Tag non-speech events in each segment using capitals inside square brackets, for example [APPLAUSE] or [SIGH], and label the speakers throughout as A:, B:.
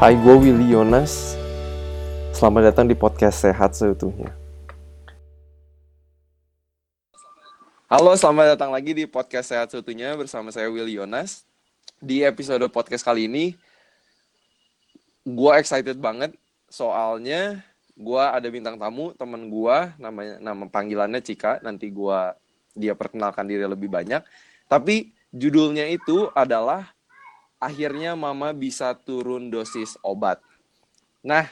A: Hai, gue Willy Yonas. Selamat datang di podcast Sehat Seutuhnya. Halo, selamat datang lagi di podcast Sehat Seutuhnya bersama saya Willy Yonas. Di episode podcast kali ini, gue excited banget soalnya gue ada bintang tamu temen gue namanya nama panggilannya Cika nanti gue dia perkenalkan diri lebih banyak tapi judulnya itu adalah akhirnya mama bisa turun dosis obat nah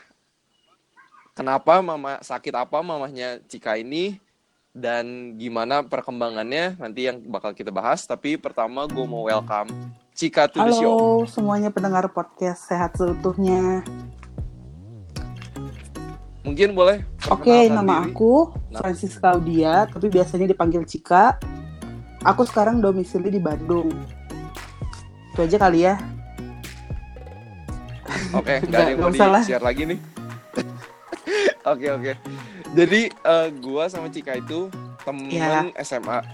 A: kenapa mama sakit apa mamahnya Cika ini dan gimana perkembangannya nanti yang bakal kita bahas tapi pertama gue mau welcome Cika to the show
B: Halo semuanya pendengar podcast sehat seutuhnya.
A: mungkin boleh
B: Oke,
A: perkenalkan
B: nama
A: diri.
B: aku
A: Nah.
B: Francis Claudia, tapi biasanya dipanggil Cika. Aku sekarang domisili di Bandung. Itu aja kali ya.
A: Oke, nggak [LAUGHS]
B: Nggak-
A: ada yang mau
B: lah.
A: di-share lagi nih. [LAUGHS] Oke, oke. Jadi eh, gua sama Cika itu temen
B: Iya.
A: SMA.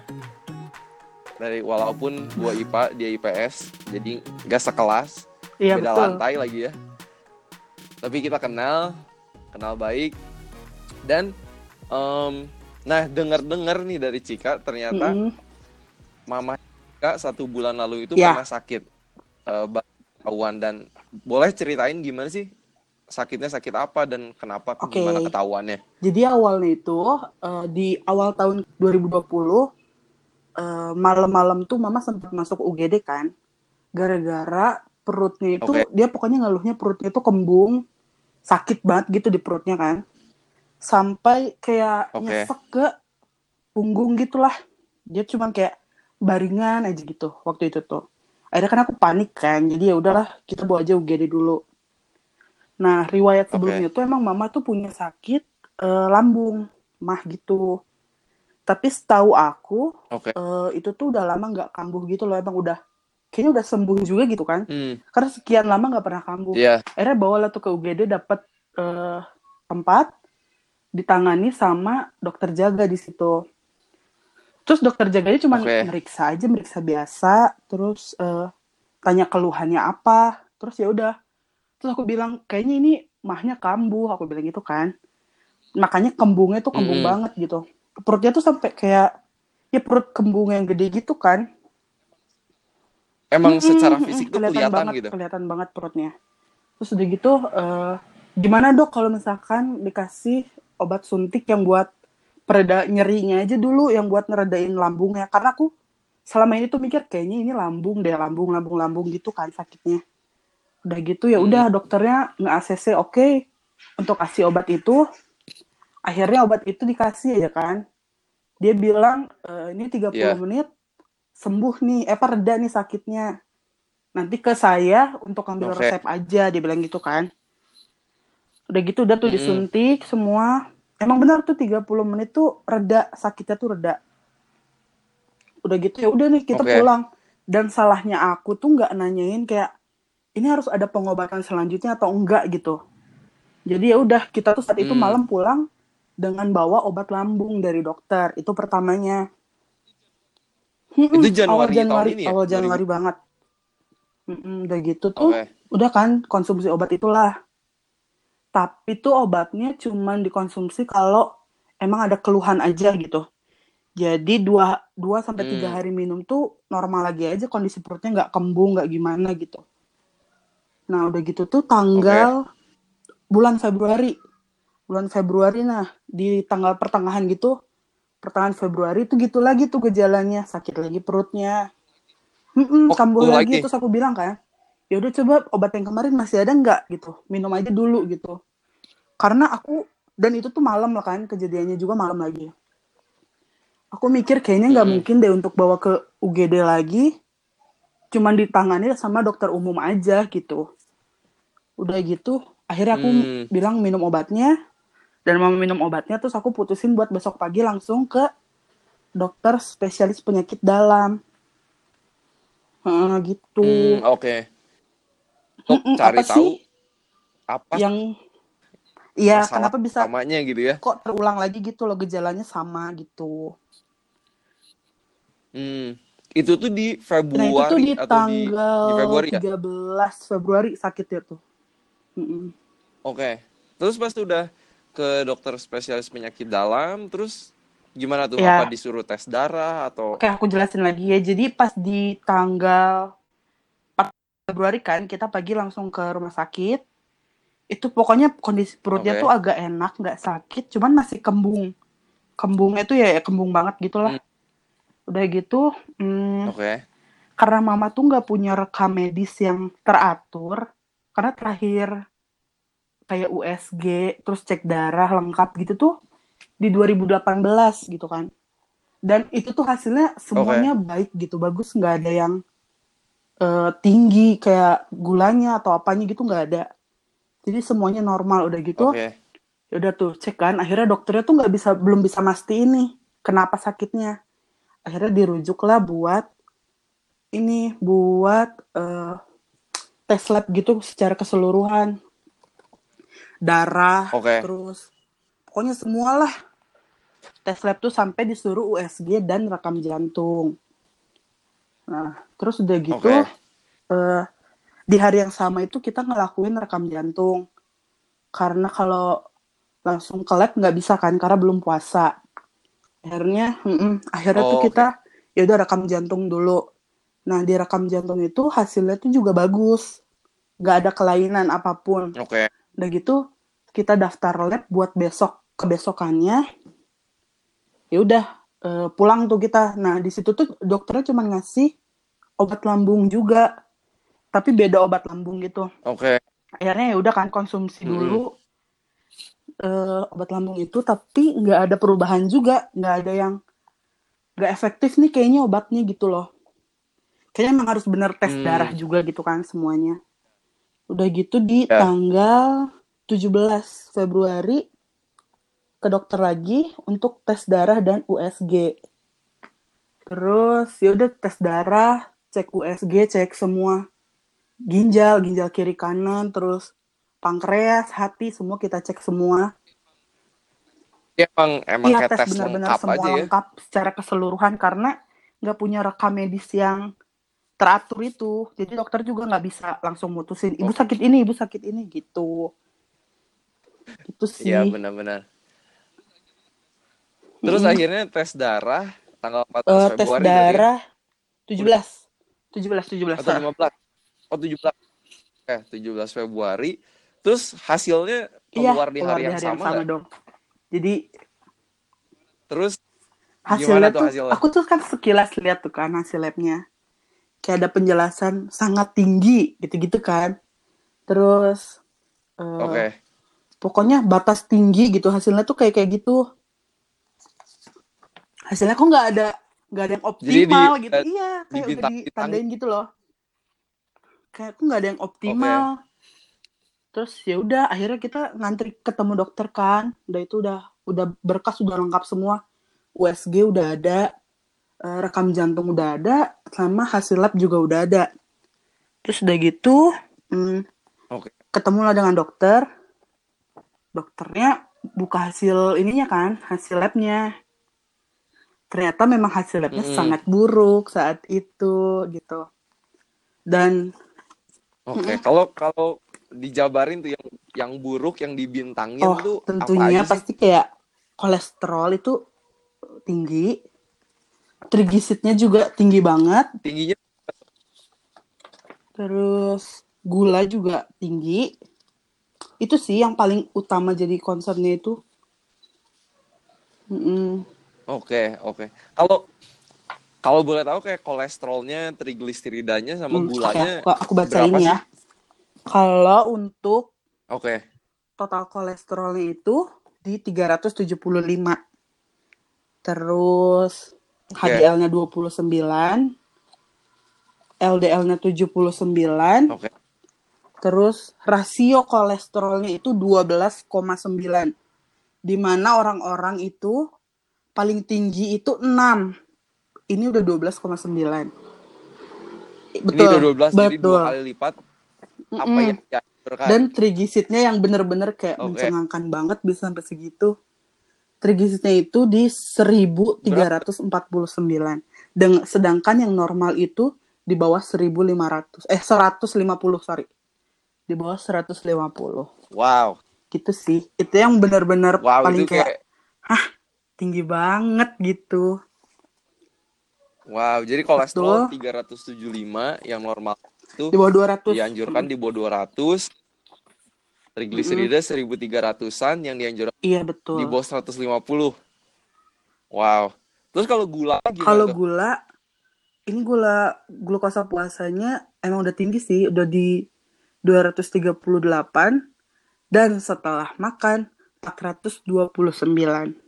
A: Dari walaupun gua IPA, dia IPS, jadi nggak sekelas,
B: Iya
A: beda
B: betul.
A: lantai lagi ya. Tapi kita kenal, kenal baik. Dan em, nah dengar-dengar nih dari Cika ternyata
B: Mm-mm.
A: mama Cika satu bulan lalu itu
B: Ya.
A: pernah sakit eh ketahuan dan boleh ceritain gimana sih sakitnya sakit apa dan kenapa
B: Oke.
A: gimana ketahuannya
B: Jadi awalnya itu eh, di awal tahun 2020 eh, malam-malam tuh mama sempat masuk UGD kan. Gara-gara perutnya itu
A: Oke.
B: dia pokoknya ngeluhnya perutnya itu kembung, sakit banget gitu di perutnya kan. Sampai kayak
A: Oke.
B: nyesek ke punggung gitulah. Dia cuman kayak baringan aja gitu waktu itu tuh. Akhirnya kan aku panik kan. Jadi ya udahlah kita bawa aja UGD dulu. Nah, riwayat sebelumnya tuh emang mama tuh punya sakit eh, lambung, mah gitu. Tapi setahu aku
A: oke
B: eh, itu tuh udah lama nggak kambuh gitu loh, emang udah kayaknya udah sembuh juga gitu kan.
A: hmm
B: Karena sekian lama nggak pernah kambuh.
A: iya
B: Akhirnya bawalah tuh ke UGD dapat eh, tempat ditangani sama dokter jaga di situ. Terus dokter jaganya cuma
A: Oke.
B: meriksa aja, meriksa biasa, terus eh, tanya keluhannya apa, terus ya udah. Terus aku bilang kayaknya ini mahnya kambuh, aku bilang gitu kan. Makanya kembungnya tuh kembung
A: Mm-mm.
B: banget gitu. Perutnya tuh sampai kayak ya perut kembung yang gede gitu kan.
A: emang
B: Mm-mm,
A: secara fisik tuh kelihatan
B: banget,
A: gitu
B: Kelihatan banget perutnya. Terus udah gitu, eh, gimana dok kalau misalkan dikasih obat suntik yang buat pereda nyerinya aja dulu, yang buat ngeredain lambungnya. Karena aku selama ini tuh mikir kayaknya ini lambung deh, lambung, lambung, lambung gitu kan sakitnya. Udah gitu ya
A: Hmm.
B: udah dokternya nge-ACC oke untuk kasih obat itu. Akhirnya obat itu dikasih aja kan. Dia bilang "Eh, ini 30
A: Iya.
B: menit sembuh nih, eh apa reda nih sakitnya. Nanti ke saya untuk ambil
A: Oke.
B: resep aja, dia bilang gitu kan. Udah gitu udah tuh
A: Mm-mm.
B: disuntik semua. Emang benar tuh 30 menit tuh reda, sakitnya tuh reda. Udah gitu ya udah nih kita
A: Oke.
B: pulang. Dan salahnya aku tuh nggak nanyain kayak ini harus ada pengobatan selanjutnya atau enggak gitu. Jadi ya udah kita tuh saat itu
A: Hmm.
B: malam pulang dengan bawa obat lambung dari dokter. Itu pertamanya.
A: Itu Januari
B: awal
A: tahun
B: Januari,
A: ini ya?
B: awal Januari banget. Mm-mm, udah gitu tuh,
A: oke
B: udah kan konsumsi obat itulah. Tapi tuh obatnya cuman dikonsumsi kalau emang ada keluhan aja gitu. Jadi dua dua sampai tiga
A: Hmm.
B: hari minum tuh normal lagi aja kondisi perutnya nggak kembung nggak gimana gitu. Nah udah gitu tuh tanggal bulan Februari, bulan Februari nah di tanggal pertengahan gitu, pertengahan Februari tuh gitu lagi tuh gejalanya sakit lagi perutnya, Mm-mm,
A: Oh,
B: kambuh
A: kambuh
B: lagi.
A: lagi.
B: Terus aku bilang kan, ya udah coba obat yang kemarin masih ada nggak gitu, minum aja dulu gitu. Karena aku dan itu tuh malam lah kan kejadiannya juga malam lagi. Aku mikir kayaknya nggak mungkin deh untuk bawa ke UGD lagi, cuman ditangani sama dokter umum aja gitu. Udah gitu, akhirnya aku
A: Hmm.
B: bilang minum obatnya, dan mau minum obatnya terus aku putusin buat besok pagi langsung ke dokter spesialis penyakit dalam. Heeh, gitu.
A: Hmm, oke Untuk
B: Mm-mm,
A: cari
B: apa
A: tahu
B: sih
A: apa
B: yang Iya, kenapa bisa
A: utamanya gitu ya
B: kok terulang lagi gitu loh gejalanya sama gitu.
A: hmm. itu tuh di
B: Nah, itu
A: Februari
B: tuh di
A: atau di
B: tanggal
A: di Februari ya
B: 13 Februari sakitnya tuh. Mm-mm.
A: Oke. Terus pas udah ke dokter spesialis penyakit dalam, terus gimana tuh?
B: Ya.
A: Apa disuruh tes darah atau
B: Oke, aku jelasin lagi ya. Jadi pas di tanggal 4 Februari kan, kita pagi langsung ke rumah sakit. Itu pokoknya kondisi perutnya
A: Oke.
B: tuh agak enak, nggak sakit, cuman masih kembung. Kembungnya tuh ya, ya kembung banget gitu lah. Udah gitu, hmm,
A: Oke.
B: karena mama tuh nggak punya rekam medis yang teratur, karena terakhir kayak USG, terus cek darah lengkap gitu tuh di 2018 gitu kan. Dan itu tuh hasilnya semuanya baik gitu, bagus nggak ada yang eh, tinggi kayak gulanya atau apanya gitu nggak ada. Jadi semuanya normal udah gitu.
A: Oke.
B: Ya udah tuh cek kan, akhirnya dokternya tuh nggak bisa belum bisa mastiin nih kenapa sakitnya. Akhirnya dirujuklah buat ini buat eh, tes lab gitu secara keseluruhan. Darah,
A: Oke.
B: terus pokoknya semualah tes lab tuh sampai disuruh USG dan rekam jantung. Nah, terus udah gitu
A: Oke.
B: eh, di hari yang sama itu kita ngelakuin rekam jantung. Karena kalau langsung ke lab nggak bisa kan karena belum puasa. Akhirnya, mm-mm, akhirnya
A: Oh,
B: tuh kita ya udah rekam jantung dulu. Nah, di rekam jantung itu hasilnya tuh juga bagus. Nggak ada kelainan apa pun.
A: Oke.
B: Udah gitu kita daftar lab buat besok kebesokannya. Ya udah eh, pulang tuh kita. Nah di situ tuh dokternya cuma ngasih obat lambung juga, tapi beda obat lambung gitu.
A: Oke.
B: Akhirnya ya udah kan konsumsi
A: Mm-mm.
B: dulu eh, obat lambung itu, tapi nggak ada perubahan juga, nggak ada yang nggak efektif nih kayaknya obatnya gitu loh. Kayaknya emang harus bener tes
A: Hmm.
B: darah juga gitu kan semuanya. Udah gitu di
A: Ya.
B: tanggal 17 Februari ke dokter lagi untuk tes darah dan USG. Terus ya udah tes darah, cek USG, cek semua ginjal, ginjal kiri kanan, terus pankreas, hati, semua kita cek semua.
A: Dia emang emang
B: Iya
A: kayak
B: tes
A: tes
B: benar-benar semua
A: aja ya.
B: lengkap secara keseluruhan karena nggak punya rekam medis yang teratur itu. Jadi dokter juga nggak bisa langsung mutusin ibu
A: Oh.
B: sakit ini, ibu sakit ini gitu. Itu sih.
A: Iya benar-benar. Terus
B: Mm-mm.
A: akhirnya tes darah tanggal 14
B: Eh, tes
A: Februari berarti.
B: darah 17. 17 17.
A: Atau
B: ah.
A: 15. Oh 17. Eh 17 Februari. Terus hasilnya
B: Iya,
A: keluar di hari yang sama nggak?
B: dong. Jadi
A: Terus
B: hasilnya
A: tuh
B: tuh,
A: hasilnya?
B: aku tuh kan sekilas lihat tuh kan hasil labnya. Kayak ada penjelasan sangat tinggi gitu-gitu kan. Terus eh,
A: oke.
B: pokoknya batas tinggi gitu hasilnya tuh kayak kayak gitu. Hasilnya kok nggak ada nggak ada yang
A: Jadi di-
B: optimal gitu.
A: eh,
B: Iya, kayak udah
A: dibintang-bintang.
B: ditandain gitu loh. Kayak aku nggak ada yang optimal. Terus ya udah akhirnya kita ngantri ketemu dokter kan. Udah itu udah udah berkas udah lengkap semua. USG udah ada, eh, rekam jantung udah ada, sama hasil lab juga udah ada. Terus udah gitu, hmm,
A: Oke.
B: ketemulah dengan dokter. Dokternya buka hasil ininya kan, hasil labnya. Ternyata memang hasil labnya
A: Mm-mm.
B: sangat buruk saat itu gitu. Dan
A: Oke. Kalau kalau dijabarin tuh yang yang buruk yang dibintangin
B: oh
A: tuh apa
B: tentunya
A: sih?
B: pasti kayak kolesterol itu tinggi, trigliseridnya juga tinggi banget,
A: Tingginya
B: terus gula juga tinggi. Itu sih yang paling utama jadi concernnya itu.
A: Oke, oke. Kalau kalau boleh tahu kayak kolesterolnya, trigliseridanya sama
B: Hmm,
A: gulanya
B: oke, aku, aku baca
A: berapa
B: ini
A: sih?
B: ya. Kalau untuk
A: Oke.
B: total kolesterolnya itu di 375. Terus
A: Oke.
B: HDL-nya 29, LDL-nya 79,
A: Oke.
B: terus rasio kolesterolnya itu 12,9. Di mana orang-orang itu paling tinggi itu 6. Ini udah 12,9.
A: Ini
B: Betul.
A: udah 12 jadi
B: betul.
A: dua kali lipat apa
B: Mm-mm.
A: yang dianjurkan.
B: Dan trigliseridnya yang bener-bener kayak
A: Oke.
B: mencengangkan banget bisa sampai segitu. Trigliseridnya itu di 1349. Dengan sedangkan yang normal itu di bawah 1500 eh 150 sorry. di bawah 150
A: Wow.
B: gitu sih itu yang benar-benar
A: Wow,
B: paling kayak
A: kayak
B: tinggi banget gitu
A: wow. Jadi kolesterol
B: Betul.
A: 375 yang normal itu
B: di bawah 200
A: dianjurkan di bawah 200. Trigliserida 1300-an yang dianjurkan
B: iya
A: di
B: betul
A: bawah 150. Wow. Terus kalau gula gimana
B: kalau
A: tuh?
B: gula ini gula glukosa puasanya emang udah tinggi sih udah di 238 dan setelah makan 429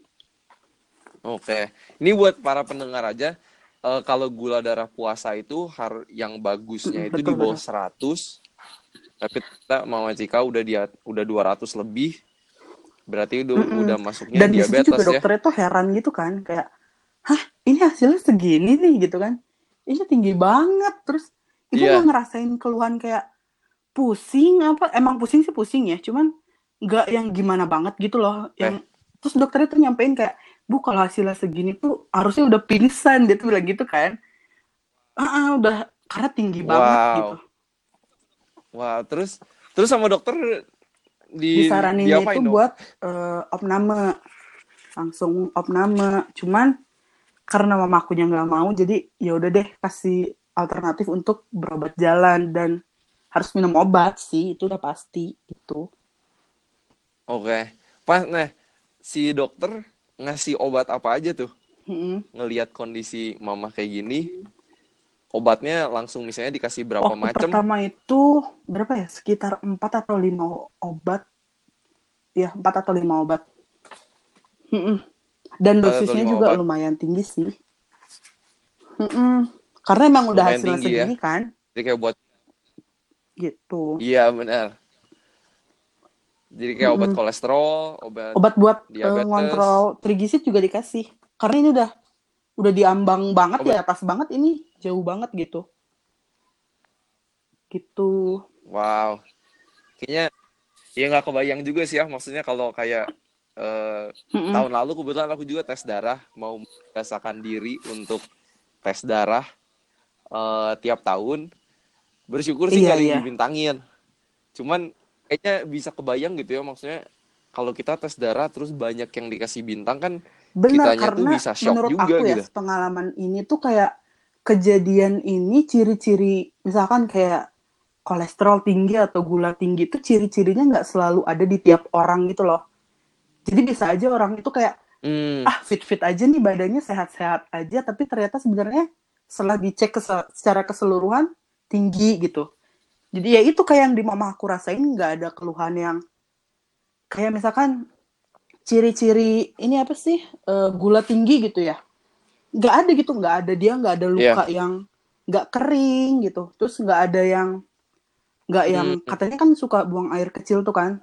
A: Oke. Ini buat para pendengar aja eh, kalau gula darah puasa itu har yang bagusnya
B: Mm,
A: itu di bawah 100. Tapi kita Mama Cika udah dia udah 200 lebih. Berarti udah
B: Mm-mm.
A: udah masuknya
B: dan
A: diabetes
B: juga
A: ya.
B: dokternya tuh heran gitu kan kayak hah ini hasilnya segini nih gitu kan ini tinggi banget terus ibu
A: Iya.
B: nggak ngerasain keluhan kayak pusing apa emang pusing sih pusing ya cuman nggak yang gimana banget gitu loh
A: Eh.
B: yang terus dokternya tuh nyampein kayak bu kalau hasilnya segini tuh harusnya udah pingsan dia tuh bilang gitu kan ah ah, udah karena tinggi banget
A: Wow.
B: gitu
A: Wah, terus terus sama dokter di
B: disaraninnya
A: diapain
B: itu
A: dong?
B: buat eh, opname langsung opname cuman karena mamakunya nggak mau jadi ya udah deh kasih alternatif untuk berobat jalan dan harus minum obat sih itu udah pasti itu
A: Oke. Pas nah si dokter ngasih obat apa aja tuh?
B: Mm-mm.
A: Ngelihat kondisi mama kayak gini, obatnya langsung misalnya dikasih berapa
B: waktu
A: macam?
B: pertama itu berapa ya sekitar 4 atau 5 obat ya 4 atau 5 obat Mm-mm. dan
A: 4 atau
B: dosisnya
A: 5
B: juga
A: obat.
B: lumayan tinggi sih Mm-mm. karena emang udah
A: Lumayan
B: hasilnya
A: tinggi ya.
B: segini kan
A: Jadi kayak buat
B: gitu
A: iya benar. Jadi kayak obat
B: Mm-mm.
A: kolesterol, obat
B: obat buat eh,
A: diabetes.
B: ngontrol trigliserid juga dikasih karena ini udah udah diambang banget
A: Obat-
B: di atas banget ini jauh banget gitu gitu
A: Wow. Kayaknya ya nggak kebayang juga sih ya maksudnya kalau kayak
B: Mm-mm.
A: tahun lalu kebetulan aku juga tes darah mau merasakan diri untuk tes darah eh, tiap tahun. Bersyukur sih
B: Iya,
A: yang
B: iya.
A: dibintangin. Cuman kayaknya bisa kebayang gitu ya maksudnya kalau kita tes darah terus banyak yang dikasih bintang kan
B: Benar
A: kitanya tuh
B: karena
A: bisa shock
B: menurut
A: juga
B: aku ya
A: gitu.
B: pengalaman ini tuh kayak kejadian ini ciri-ciri misalkan kayak kolesterol tinggi atau gula tinggi itu ciri-cirinya nggak selalu ada di tiap orang gitu loh. Jadi bisa aja orang itu kayak
A: Hmm,
B: ah fit-fit aja nih badannya sehat-sehat aja tapi ternyata sebenarnya setelah dicek secara keseluruhan tinggi gitu. Jadi ya itu kayak yang di mama aku rasain nggak ada keluhan yang kayak misalkan ciri-ciri ini apa sih eh, gula tinggi gitu ya. Nggak ada gitu nggak ada. Dia nggak ada luka yang nggak kering gitu. Terus nggak ada yang nggak yang
A: Hmm.
B: katanya kan suka buang air kecil tuh kan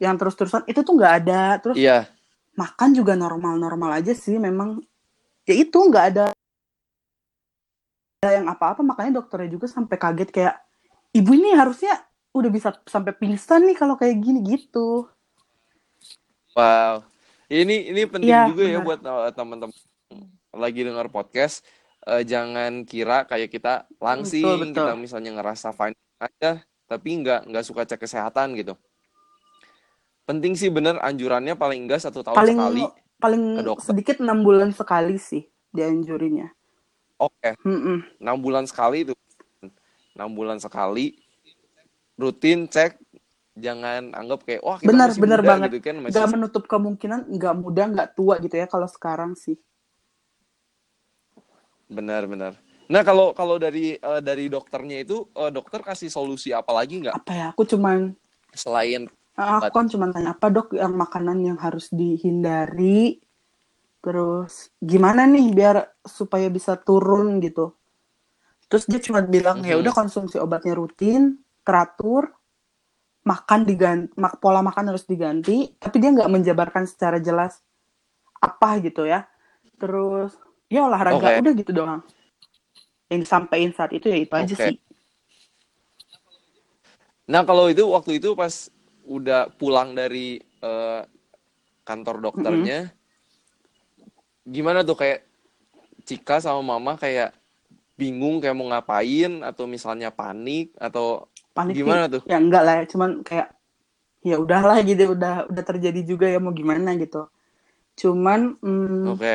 B: yang terus-terusan. Itu tuh nggak ada. Terus
A: iya.
B: makan juga normal-normal aja sih memang. Ya itu nggak ada ada yang apa-apa. Makanya dokternya juga sampai kaget kayak ibu ini harusnya udah bisa sampai pingsan nih kalau kayak gini gitu
A: Wow. Ini ini penting
B: Iya,
A: juga ya
B: benar.
A: buat uh, teman-teman lagi dengar podcast. Uh, jangan kira kayak kita langsing,
B: Betul, betul.
A: kita misalnya ngerasa fine aja, tapi nggak nggak suka cek kesehatan gitu. Penting sih bener anjurannya paling enggak satu tahun
B: paling
A: sekali.
B: paling sedikit enam bulan sekali sih dianjurinnya
A: Oke,
B: Mm-mm.
A: enam bulan sekali itu. Enam bulan sekali rutin cek jangan anggap kayak wah kita
B: benar
A: masih
B: benar
A: muda
B: banget.
A: gitu kan masih
B: nggak menutup kemungkinan nggak muda nggak tua gitu ya kalau sekarang sih.
A: Benar-benar. Nah, kalau kalau dari eh, dari dokternya itu eh, dokter kasih solusi apa lagi nggak?
B: Apa ya aku cuman
A: selain
B: ah, aku kan cuman tanya apa dok yang makanan yang harus dihindari? Terus gimana nih biar supaya bisa turun gitu terus dia cuma bilang ya udah konsumsi obatnya rutin teratur makan diganti mak- pola makan harus diganti tapi dia nggak menjabarkan secara jelas apa gitu ya. Terus ya olahraga
A: Oke.
B: udah gitu doang. Yang disampaikan saat itu ya itu aja
A: Oke.
B: sih.
A: Nah, kalau itu waktu itu pas udah pulang dari eh, kantor dokternya, gimana tuh? Kayak Cika sama Mama kayak bingung kayak mau ngapain atau misalnya panik atau
B: panik sih
A: Gimana tuh?
B: ya enggak lah cuman kayak ya udahlah gitu udah udah terjadi juga ya mau gimana gitu cuman hmm,
A: Oke.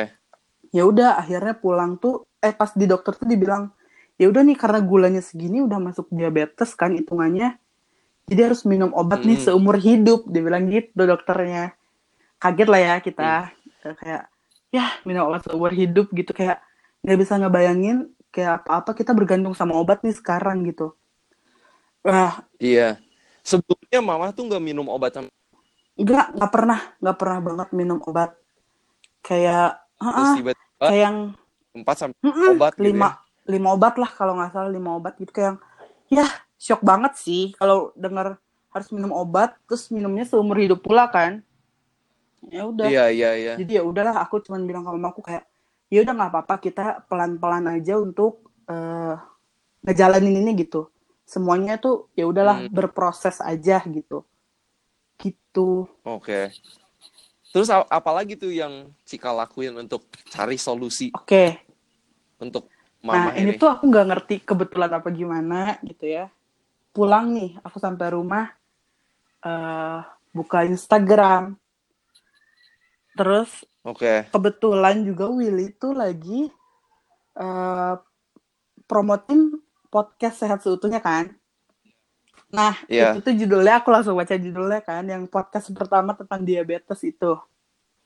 B: ya udah akhirnya pulang tuh eh pas di dokter tuh dibilang ya udah nih karena gulanya segini udah masuk diabetes kan hitungannya jadi harus minum obat nih
A: Hmm.
B: seumur hidup dibilang gitu dokternya kaget lah ya kita
A: Hmm.
B: kayak ya minum obat seumur hidup gitu kayak nggak bisa ngebayangin kayak apa-apa kita bergantung sama obat nih sekarang gitu Wah,
A: Iya. Sebelumnya mama tuh nggak minum obat sama
B: nggak nggak pernah nggak pernah banget minum obat kayak
A: terus
B: ah
A: tiba-tiba
B: kayak yang
A: empat sampai obat gitu
B: lima
A: ya.
B: lima obat lah kalau nggak salah lima obat gitu kayak ya shock banget sih kalau dengar harus minum obat terus minumnya seumur hidup pula kan ya udah
A: Iya, iya, iya.
B: jadi ya udahlah aku cuman bilang ke mamaku kayak ya udah nggak apa-apa kita pelan-pelan aja untuk eh, ngejalanin ini gitu semuanya tuh ya udahlah
A: Hmm.
B: berproses aja gitu gitu
A: Oke. Terus a- apa lagi tuh yang Cika lakuin untuk cari solusi
B: oke
A: untuk
B: Nah,
A: mama
B: ini
A: ini?
B: tuh aku nggak ngerti kebetulan apa gimana gitu ya. Pulang nih, aku sampai rumah, eh buka Instagram. Terus
A: Oke.
B: kebetulan juga Willy tuh lagi eh promotin podcast Sehat Seutuhnya kan. Nah,
A: Iya.
B: itu judulnya, aku langsung baca judulnya kan, yang podcast pertama tentang diabetes itu.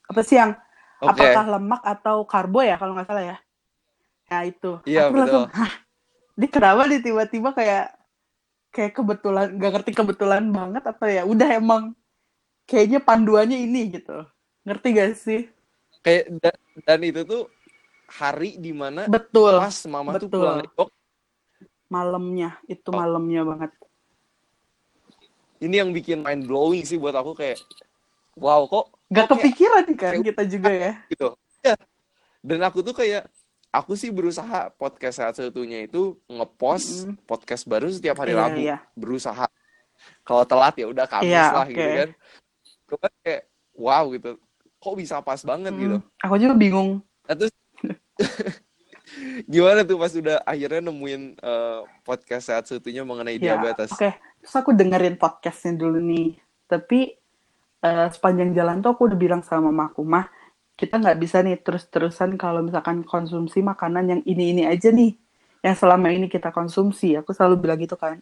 B: Apa sih yang,
A: Oke.
B: apakah lemak atau karbo ya, kalau nggak salah ya? Ya itu.
A: Iya,
B: aku langsung,
A: betul.
B: hah, ini kenapa nih tiba-tiba kayak, kayak kebetulan, nggak ngerti kebetulan banget, atau ya udah emang, kayaknya panduannya ini gitu. Ngerti gak sih?
A: Kayak dan, dan itu tuh hari di mana
B: Betul.
A: pas mama tuh
B: betul.
A: pulang dari
B: Malamnya, itu
A: Oh.
B: malamnya banget.
A: ini yang bikin mind blowing sih buat aku kayak wow kok
B: Gak
A: kok kayak
B: kepikiran kan
A: kayak-
B: kita juga ya. [LAUGHS]
A: gitu. Ya. Dan aku tuh kayak aku sih berusaha podcast saat satunya itu ngepost
B: Mm-mm.
A: podcast baru setiap hari
B: Iya,
A: Rabu.
B: iya.
A: Berusaha. Kalau telat ya udah Kamis
B: Iya,
A: lah
B: oke.
A: gitu kan. Cuman kayak wow gitu. Kok bisa pas banget
B: Hmm,
A: gitu.
B: Aku juga bingung.
A: Nah, terus [LAUGHS] gimana tuh pas udah akhirnya nemuin eh, podcast saat satunya mengenai
B: Ya,
A: diabetes?
B: oke. Terus aku dengerin podcastnya dulu nih. Tapi eh, sepanjang jalan tuh aku udah bilang sama mamaku, mah kita nggak bisa nih terus-terusan kalau misalkan konsumsi makanan yang ini-ini aja nih, yang selama ini kita konsumsi. Aku selalu bilang gitu kan.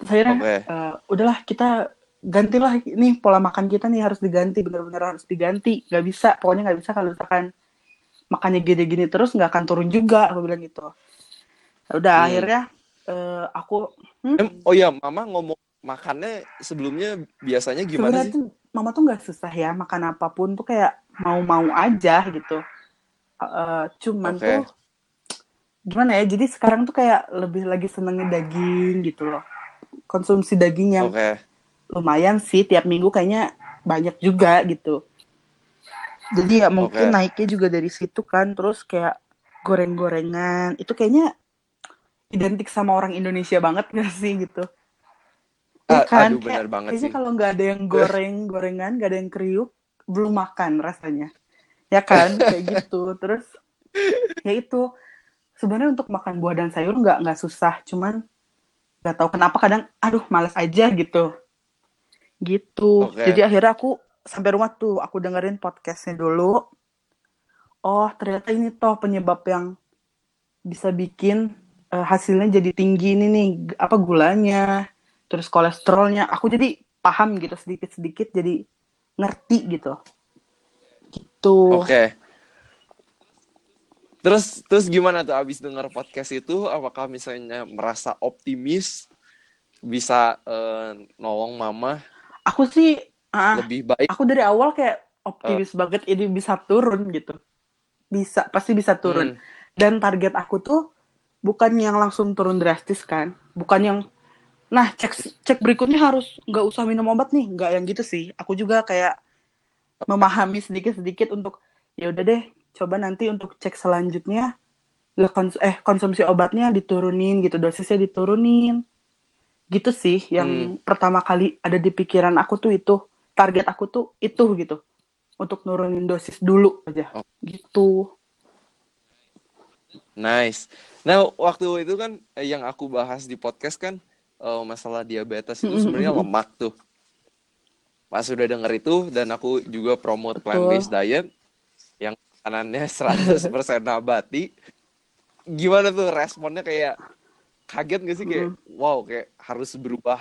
B: Terus akhirnya,
A: Oke.
B: eh, udahlah kita gantilah ini pola makan kita nih harus diganti, bener-bener harus diganti. Nggak bisa, pokoknya nggak bisa kalau misalkan makannya gini-gini terus nggak akan turun juga. Aku bilang gitu. Ya Udah
A: Hmm.
B: akhirnya eh, aku hmm,
A: oh ya, mama ngomong makannya sebelumnya biasanya gimana
B: sebenarnya
A: sih?
B: tuh mama tuh nggak susah ya makan apa pun tuh kayak mau-mau aja gitu. Eh, cuman
A: Oke.
B: tuh gimana ya? Jadi sekarang tuh kayak lebih lagi senengnya daging gitu loh. Konsumsi daging yang
A: Oke.
B: Lumayan sih tiap minggu kayaknya banyak juga gitu. Jadi ya mungkin
A: Oke.
B: naiknya juga dari situ kan. Terus kayak goreng-gorengan itu kayaknya identik sama orang Indonesia banget gak sih gitu.
A: A-
B: Iya kan?
A: aduh,
B: Kayak-
A: banget
B: kayaknya kalau nggak ada yang [LAUGHS] goreng gorengan, nggak ada yang kriuk, belum makan rasanya. Ya kan, kayak gitu. Terus ya itu sebenarnya untuk makan buah dan sayur nggak nggak susah, cuman nggak tahu kenapa kadang, aduh males aja gitu. Gitu.
A: Oke.
B: Jadi akhirnya aku sampai rumah tuh aku dengerin podcastnya dulu. Oh ternyata ini toh penyebab yang bisa bikin eh, hasilnya jadi tinggi ini nih apa gulanya terus kolesterolnya aku jadi paham gitu sedikit-sedikit jadi ngerti gitu gitu
A: Oke. Terus terus gimana tuh abis dengar podcast itu? Apakah misalnya merasa optimis bisa eh, nolong mama
B: aku sih ah,
A: lebih baik?
B: aku dari awal kayak optimis banget ini bisa turun gitu. Bisa pasti bisa turun.
A: Hmm,
B: dan target aku tuh bukan yang langsung turun drastis kan. Bukan yang nah cek cek berikutnya harus nggak usah minum obat nih. Nggak yang gitu sih. Aku juga kayak memahami sedikit-sedikit untuk ya udah deh coba nanti untuk cek selanjutnya eh konsumsi obatnya diturunin gitu dosisnya diturunin gitu sih yang
A: Hmm.
B: pertama kali ada di pikiran aku tuh itu target aku tuh itu gitu untuk nurunin dosis dulu aja
A: Oh.
B: gitu
A: nice. Nah waktu itu kan eh, yang aku bahas di podcast kan eh, masalah diabetes itu sebenarnya lemak tuh. Pas udah denger itu dan aku juga promote
B: Betul.
A: plant-based diet yang makanannya [LAUGHS] 100% nabati. Gimana tuh responnya kayak kaget gak sih kayak wow kayak harus berubah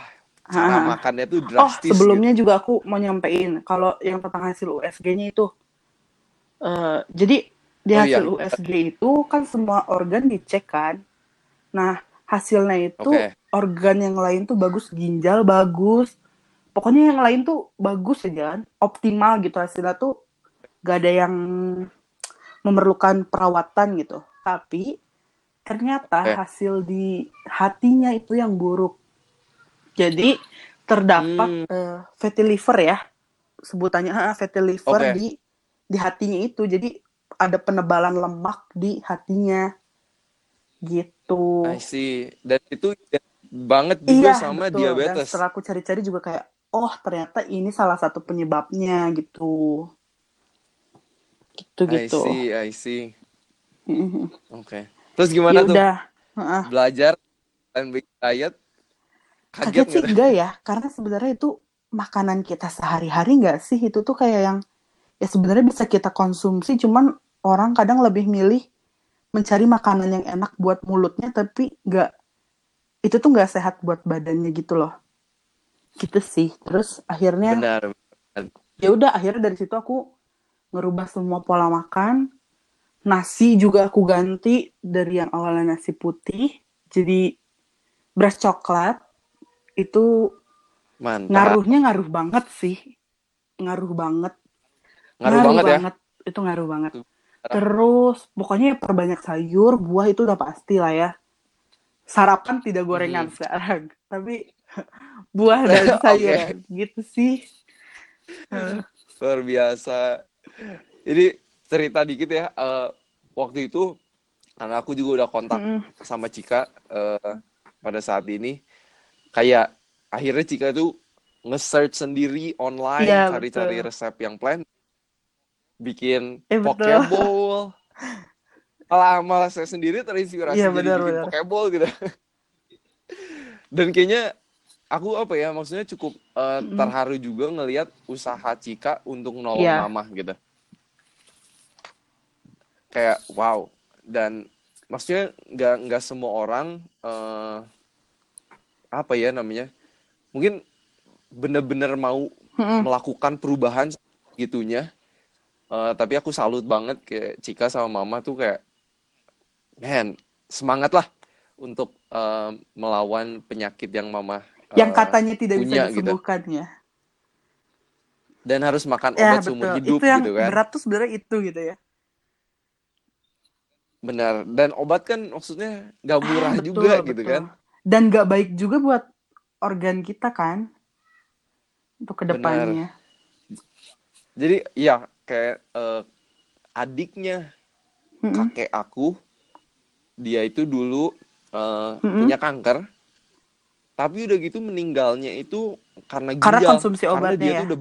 A: cara
B: Ah.
A: makannya tuh
B: Oh,
A: drastis
B: sebelumnya juga aku mau nyampein kalau yang tentang hasil USG-nya itu. eh jadi di
A: Oh,
B: hasil
A: iya.
B: USG itu kan semua organ dicek kan. Nah, hasilnya itu
A: Oke.
B: organ yang lain tuh bagus, ginjal bagus. Pokoknya yang lain tuh bagus aja kan, optimal gitu hasilnya tuh gak ada yang memerlukan perawatan gitu. Tapi ternyata
A: Oke.
B: hasil di hatinya itu yang buruk. Jadi terdapat
A: Hmm.
B: eh, fatty liver ya, sebutannya ah, fatty liver
A: Oke.
B: di di hatinya itu. Jadi ada penebalan lemak di hatinya gitu.
A: I see. Dan itu identik banget juga
B: Iya,
A: sama
B: betul. Dan
A: diabetes.
B: setelah aku cari-cari juga kayak, oh ternyata ini salah satu penyebabnya gitu. Gitu
A: I
B: gitu.
A: see, I see.
B: Mhm.
A: Oke. Terus gimana
B: Ya
A: tuh
B: udah.
A: Belajar plant-based diet? Kaget
B: Kaget sih
A: nggak?
B: enggak ya, karena sebenarnya itu makanan kita sehari-hari nggak sih? Itu tuh kayak yang ya sebenarnya bisa kita konsumsi, cuman orang kadang lebih milih mencari makanan yang enak buat mulutnya, tapi nggak itu tuh nggak sehat buat badannya gitu loh. Gitu sih. Terus akhirnya
A: Benar.
B: ya udah akhirnya dari situ aku ngerubah semua pola makan nasi juga aku ganti dari yang awalnya nasi putih jadi beras coklat itu
A: Mantap.
B: ngaruhnya ngaruh banget sih ngaruh banget
A: Ngaruh banget ya.
B: itu ngaruh banget terus pokoknya perbanyak sayur buah itu udah pasti lah ya sarapan tidak gorengan
A: Hmm.
B: sekarang tapi [LAUGHS] buah dan [LAUGHS]
A: Oke.
B: sayuran gitu sih
A: Luar biasa. Ini cerita dikit ya. eh, waktu itu karena aku juga udah kontak
B: mm-mm.
A: sama Cika eh, pada saat ini. Kayak akhirnya Cika tuh nge-search sendiri online
B: Iya,
A: cari-cari resep yang plan bikin
B: Eh,
A: pokeball. Malah, malah saya sendiri terinspirasi
B: Iya,
A: jadi bikin pokeball gitu. Dan kayaknya aku apa ya maksudnya cukup
B: Mm-mm.
A: terharu juga ngelihat usaha Cika untuk nolong
B: Iya.
A: mama gitu. Kayak wow dan maksudnya nggak nggak semua orang eh, apa ya namanya mungkin bener-bener mau
B: Mm-mm.
A: melakukan perubahan gitunya. Eh, tapi aku salut banget kayak Cika sama Mama tuh kayak, man, semangat lah untuk eh, melawan penyakit yang Mama
B: yang
A: eh,
B: katanya tidak bisa
A: punya gitu.
B: disembuhkan ya.
A: Dan harus makan
B: Ya
A: obat seumur
B: betul.
A: hidup
B: Itu yang
A: gitu kan.
B: berat tuh sebenarnya itu gitu ya.
A: Benar. Dan obat kan maksudnya nggak murah
B: Ah, betul,
A: juga gitu
B: betul.
A: kan.
B: Dan gak baik juga buat organ kita kan untuk ke depannya.
A: Jadi ya kayak eh, adiknya
B: Mm-mm.
A: kakek aku, dia itu dulu eh,
B: Mm-mm.
A: punya kanker. Tapi udah gitu meninggalnya itu karena ginjal.
B: Karena konsumsi
A: Karena
B: obatnya
A: dia
B: ya.
A: tuh udah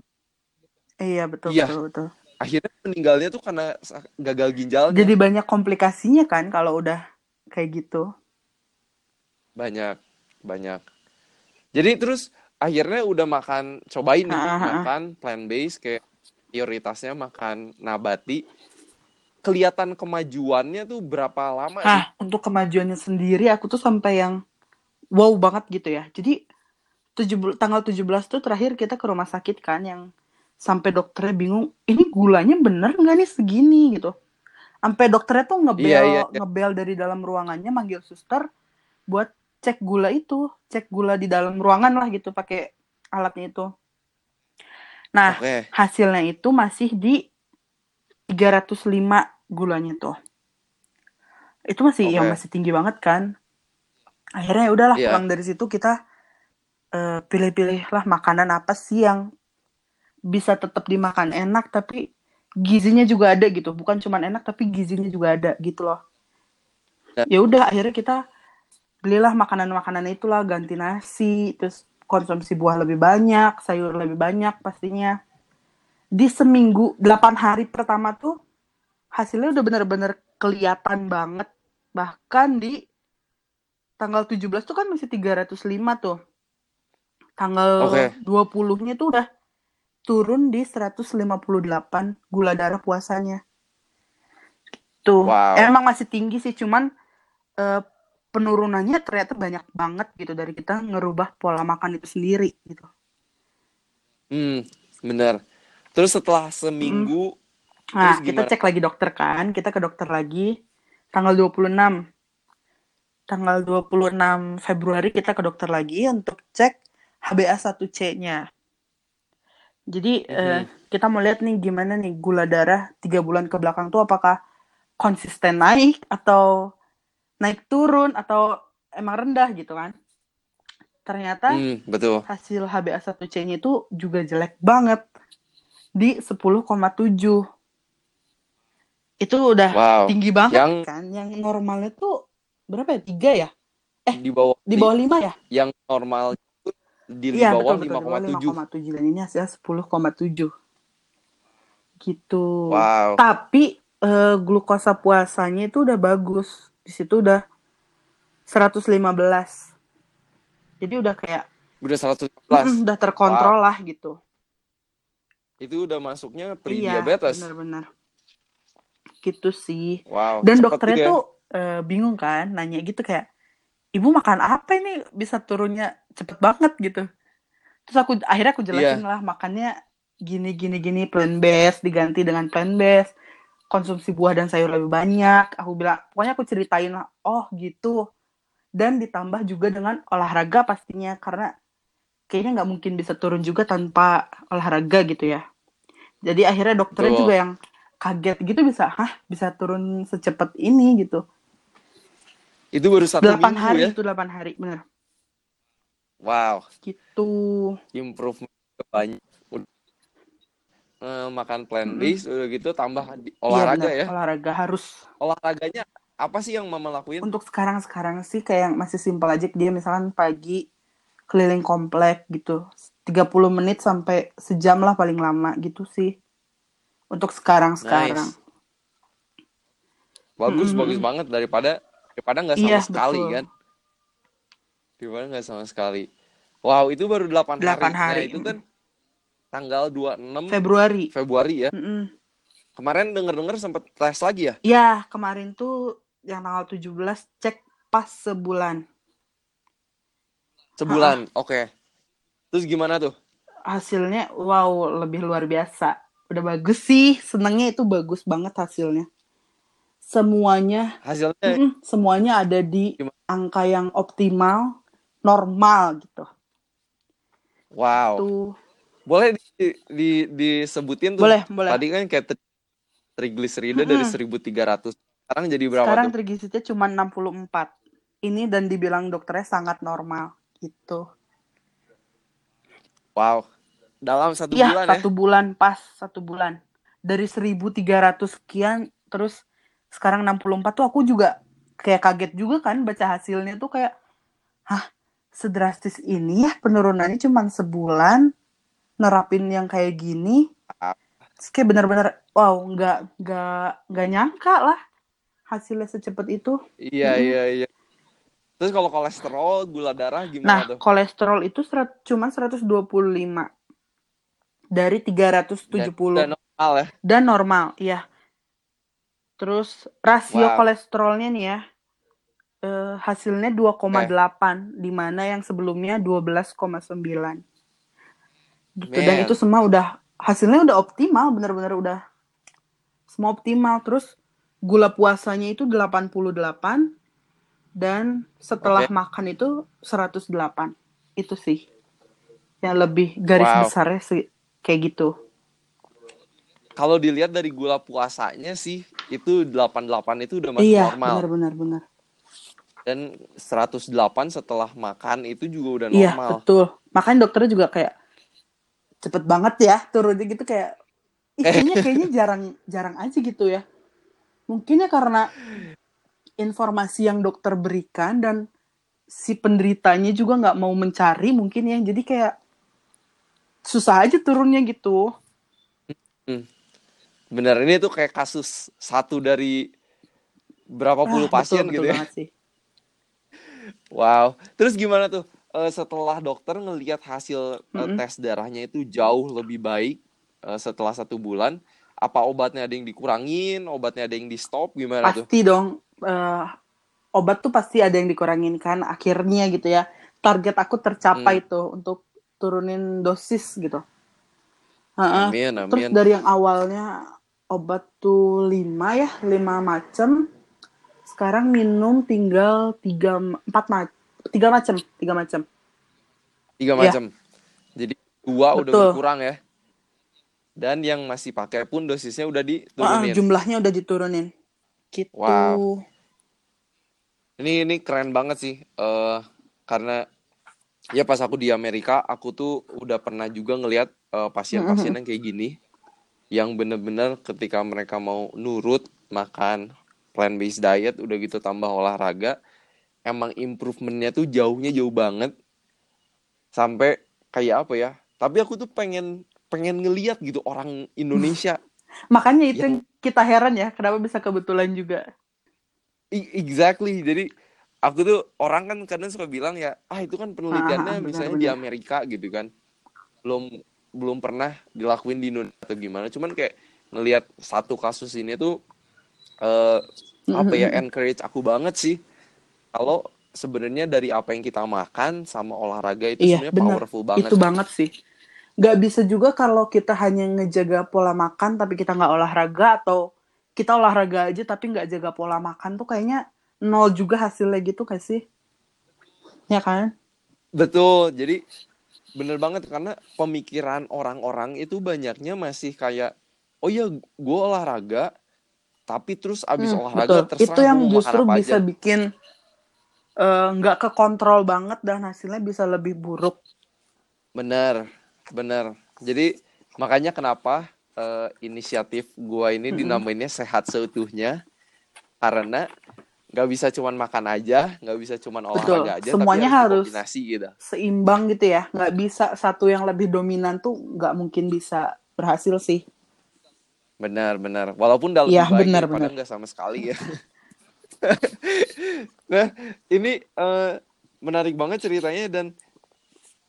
B: Iya betul
A: Iya.
B: betul betul.
A: Akhirnya meninggalnya tuh karena gagal ginjalnya.
B: Jadi banyak komplikasinya kan kalau udah kayak gitu.
A: Banyak, banyak. Jadi terus akhirnya udah makan, cobain nih,
B: Ah, ah, ah.
A: makan plant based kayak prioritasnya makan nabati. Kelihatan kemajuannya tuh berapa lama sih?
B: Nah, untuk kemajuannya sendiri aku tuh sampai yang wow banget gitu ya. Jadi 17 tanggal 17 tuh terakhir kita ke rumah sakit kan yang sampai dokternya bingung, ini gulanya bener nggak nih segini gitu. Sampai dokternya tuh ngebel
A: Iya, iya, iya.
B: ngebel dari dalam ruangannya manggil suster buat cek gula itu, cek gula di dalam ruangan lah gitu pakai alatnya itu. Nah,
A: Oke,
B: hasilnya itu masih di 305 gulanya tuh. Itu masih yang
A: Oke.
B: masih tinggi banget kan. Akhirnya ya udahlah
A: Iya.
B: pulang dari situ kita eh, pilih-pilih lah makanan apa sih yang bisa tetap dimakan enak tapi gizinya juga ada gitu. Bukan cuma enak tapi gizinya juga ada gitu loh.
A: Ya.
B: Ya udah akhirnya kita belilah makanan-makanan itulah ganti nasi terus konsumsi buah lebih banyak, sayur lebih banyak pastinya di seminggu 8 hari pertama tuh hasilnya udah bener-bener kelihatan banget bahkan di tanggal 17 tuh kan masih 305 tuh. Tanggal
A: Oke.
B: 20-nya tuh udah turun di 158 gula darah puasanya. Tuh,
A: Wow.
B: emang masih tinggi sih, cuman eh, penurunannya ternyata banyak banget gitu dari kita ngerubah pola makan itu sendiri gitu.
A: Hmm, bener. Terus setelah seminggu,
B: Nah,
A: terus
B: kita cek lagi dokter kan, kita ke dokter lagi tanggal 26. Tanggal 26 Februari kita ke dokter lagi untuk cek HbA1c-nya. Jadi eh,
A: Mhm.
B: kita mau lihat nih gimana nih gula darah tiga bulan ke belakang tuh apakah konsisten naik atau naik turun atau emang rendah gitu kan. Ternyata
A: Hmm, betul.
B: hasil HbA1c-nya itu juga jelek banget di 10,7. Itu udah
A: Wow.
B: tinggi banget
A: Yang
B: kan. Yang normalnya tuh berapa ya? Tiga ya? Eh,
A: di bawah
B: di bawah lima ya?
A: yang normal di
B: Iya,
A: bawah.
B: Di bawah
A: 5,7.
B: 5,7. Dan ini hasilnya 10,7. Gitu.
A: Wow.
B: Tapi eh, glukosa puasanya itu udah bagus. Di situ udah 115. Jadi udah kayak
A: Udah 111.
B: mm, udah terkontrol lah gitu.
A: Itu udah masuknya
B: Iya,
A: pre-diabetes.
B: benar-benar. Gitu sih.
A: Wow.
B: Dan dokternya
A: ya.
B: tuh eh, bingung kan, nanya gitu kayak, ibu makan apa ini bisa turunnya cepet banget gitu. Terus aku akhirnya aku jelasin
A: Iya.
B: lah makannya gini gini gini plant based diganti dengan plant based, konsumsi buah dan sayur lebih banyak. Aku bilang, pokoknya aku ceritain lah, oh gitu. Dan ditambah juga dengan olahraga pastinya karena kayaknya nggak mungkin bisa turun juga tanpa olahraga gitu ya. Jadi akhirnya dokternya
A: Betul.
B: juga yang kaget gitu bisa, hah bisa turun secepat ini gitu.
A: Itu baru satu
B: Delapan hari
A: ya.
B: itu delapan hari bener
A: Wow.
B: gitu.
A: Improvement banyak. Eh, makan plant based udah gitu tambah di-
B: Iya
A: olahraga
B: bener
A: ya.
B: olahraga harus.
A: Olahraganya apa sih yang mama lakuin?
B: Untuk sekarang sekarang sih kayak yang masih simpel aja dia misalkan pagi keliling komplek gitu 30 menit sampai sejam lah paling lama gitu sih. Untuk sekarang sekarang.
A: Nice. Bagus,
B: Mm-mm.
A: bagus banget daripada daripada nggak sama
B: Iya
A: sekali
B: betul.
A: kan. Daripada nggak sama sekali. Wow, itu baru 8
B: Delapan
A: hari. Nah,
B: hari.
A: itu kan tanggal 26
B: Februari.
A: Februari ya.
B: Mm-mm.
A: Kemarin denger-denger sempet tes lagi ya?
B: Ya kemarin tuh yang tanggal 17 cek pas sebulan.
A: Sebulan. Oke. Terus gimana tuh?
B: hasilnya wow lebih luar biasa udah bagus sih senengnya itu bagus banget hasilnya semuanya
A: Hasilnya
B: mm-mm, semuanya ada di
A: Gimana?
B: angka yang optimal normal gitu
A: wow.
B: tuh
A: Boleh di, di- disebutin tuh.
B: boleh boleh
A: Tadi kan kayak tri- trigliserida dari
B: Mm-mm.
A: 1300. Sekarang jadi berapa
B: sekarang
A: tuh?
B: trigliseridnya cuma 64 ini dan dibilang dokternya sangat normal gitu
A: Wow. Dalam satu
B: Iya,
A: bulan ya?
B: satu bulan pas satu bulan. Dari 1300 sekian terus sekarang 64 tuh aku juga kayak kaget juga kan baca hasilnya tuh kayak hah sedrastis ini ya penurunannya cuma sebulan nerapin yang kayak gini. Terus kayak bener-bener wow nggak nggak nggak nyangka lah hasilnya secepat itu.
A: Iya,
B: Mm-mm.
A: iya, iya. Terus kalau kolesterol, gula darah
B: Nah,
A: gimana tuh?
B: kolesterol itu serat, cuma 125 dari 370
A: Dan udah normal ya?
B: dan normal, iya. Terus rasio
A: Wow.
B: kolesterolnya nih ya, eh, hasilnya 2,8, di mana yang sebelumnya 12,9. Gitu. Dan
A: Man.
B: itu semua udah hasilnya udah optimal, bener-bener udah semua optimal. Terus gula puasanya itu 88 dan setelah
A: Oke.
B: makan itu 108. Itu sih yang lebih garis
A: Wow.
B: besarnya sih kayak gitu.
A: Kalau dilihat dari gula puasanya sih, itu 88 itu udah masuk
B: Iya,
A: normal.
B: benar-benar benar.
A: Dan 108 setelah makan itu juga udah
B: Iya,
A: normal.
B: betul. Makanya dokternya juga kayak cepet banget ya turunnya gitu kayak ih, kayaknya kayaknya jarang jarang aja gitu ya. Mungkin ya karena informasi yang dokter berikan dan si penderitanya juga nggak mau mencari mungkin ya. Jadi kayak susah aja turunnya gitu.
A: Bener, ini tuh kayak kasus satu dari berapa puluh
B: Ah,
A: pasien
B: betul,
A: gitu
B: betul
A: ya.
B: banget sih.
A: Wow. Terus gimana tuh? Eh, setelah dokter ngelihat hasil
B: Mm-mm.
A: tes darahnya itu jauh lebih baik eh, setelah satu bulan, apa obatnya ada yang dikurangin, obatnya ada yang di stop, gimana tuh?
B: Pasti dong eh, obat tuh pasti ada yang dikurangin kan akhirnya gitu ya. Target aku tercapai
A: Hmm.
B: tuh untuk turunin dosis gitu. Heeh.
A: Amin,
B: Terus
A: amin.
B: dari yang awalnya obat tuh 5 ya, 5 macam. Sekarang minum tinggal 3 4 macam. 3 macam, 3 macam.
A: Tiga
B: Iya,
A: macam. Jadi dua udah
B: betul.
A: berkurang ya. Dan yang masih pakai pun dosisnya udah diturunin.
B: jumlahnya udah diturunin. Gitu.
A: Wow. Ini ini keren banget sih. Eh karena ya pas aku di Amerika, aku tuh udah pernah juga ngelihat eh, pasien-pasien yang kayak gini, yang bener-bener ketika mereka mau nurut makan plant-based diet, udah gitu tambah olahraga, emang improvementnya tuh jauhnya jauh banget sampai kayak apa ya? Tapi aku tuh pengen pengen ngeliat gitu orang Indonesia [LAUGHS]
B: Makanya itu
A: yang
B: kita heran ya, kenapa bisa kebetulan juga.
A: Exactly. Jadi aku tuh orang kan kadang suka bilang ya, ah itu kan
B: Ah, ah, ah,
A: penelitiannya misalnya di. Amerika gitu kan. Belum belum pernah dilakuin di Indonesia atau gimana. Cuman kayak ngelihat satu kasus ini tuh eh apa ya encourage aku banget sih. Kalau sebenarnya dari apa yang kita makan sama olahraga itu
B: Iya,
A: sebenarnya
B: benar.
A: powerful banget.
B: Itu banget sih. Gak bisa juga kalau kita hanya ngejaga pola makan tapi kita nggak olahraga atau kita olahraga aja tapi nggak jaga pola makan tuh kayaknya nol juga hasilnya gitu gak sih? Ya kan?
A: Betul. Jadi bener banget karena pemikiran orang-orang itu banyaknya masih kayak oh ya gue olahraga tapi terus abis
B: Hmm,
A: olahraga
B: betul.
A: terserah
B: Itu yang justru bisa
A: aja
B: bikin eh, nggak kekontrol banget dan hasilnya bisa lebih buruk.
A: bener bener jadi makanya kenapa eh, inisiatif gua ini
B: Mm-mm.
A: dinamainnya sehat seutuhnya karena nggak bisa cuman makan aja nggak bisa cuman
B: Betul.
A: olahraga aja tapi
B: Semuanya
A: harus
B: harus
A: dikombinasi gitu
B: seimbang gitu ya. Nggak bisa satu yang lebih dominan tuh nggak mungkin bisa berhasil sih.
A: Benar benar walaupun lebih
B: Iya,
A: baik
B: benar
A: daripada
B: benar.
A: nggak sama sekali ya [LAUGHS] nah ini eh, menarik banget ceritanya dan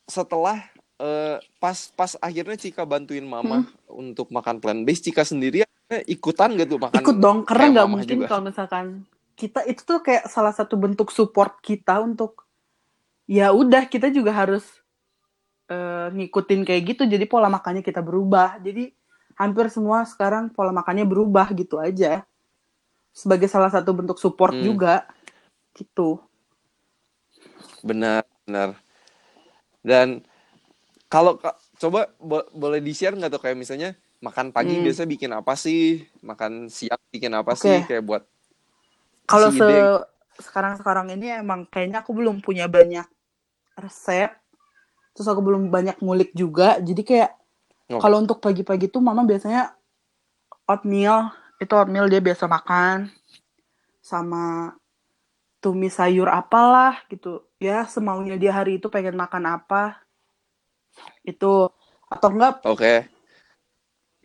A: setelah eh, pas pas akhirnya Cika bantuin mama
B: Hmm.
A: untuk makan plant based, Cika sendiri ikutan gak tuh makan
B: Ikut dong, karena nggak mungkin
A: juga?
B: kalau misalkan kita itu tuh kayak salah satu bentuk support kita untuk ya udah kita juga harus eh, ngikutin kayak gitu. Jadi pola makannya kita berubah. Jadi hampir semua sekarang pola makannya berubah gitu aja. Sebagai salah satu bentuk support
A: Hmm,
B: juga gitu.
A: benar, benar. Dan kalau coba bo- boleh di-share nggak tuh kayak misalnya makan pagi
B: Hmm,
A: biasa bikin apa sih? Makan siang bikin apa
B: oke.
A: sih? Kayak buat
B: Kalau se
A: ide.
B: sekarang-sekarang ini emang kayaknya aku belum punya banyak resep. Terus aku belum banyak ngulik juga. Jadi kayak
A: Oke.
B: kalau untuk pagi-pagi tuh mama biasanya oatmeal. Itu oatmeal dia biasa makan. Sama tumis sayur apalah gitu. Ya semaunya dia hari itu pengen makan apa. Itu. Atau enggak
A: Oke.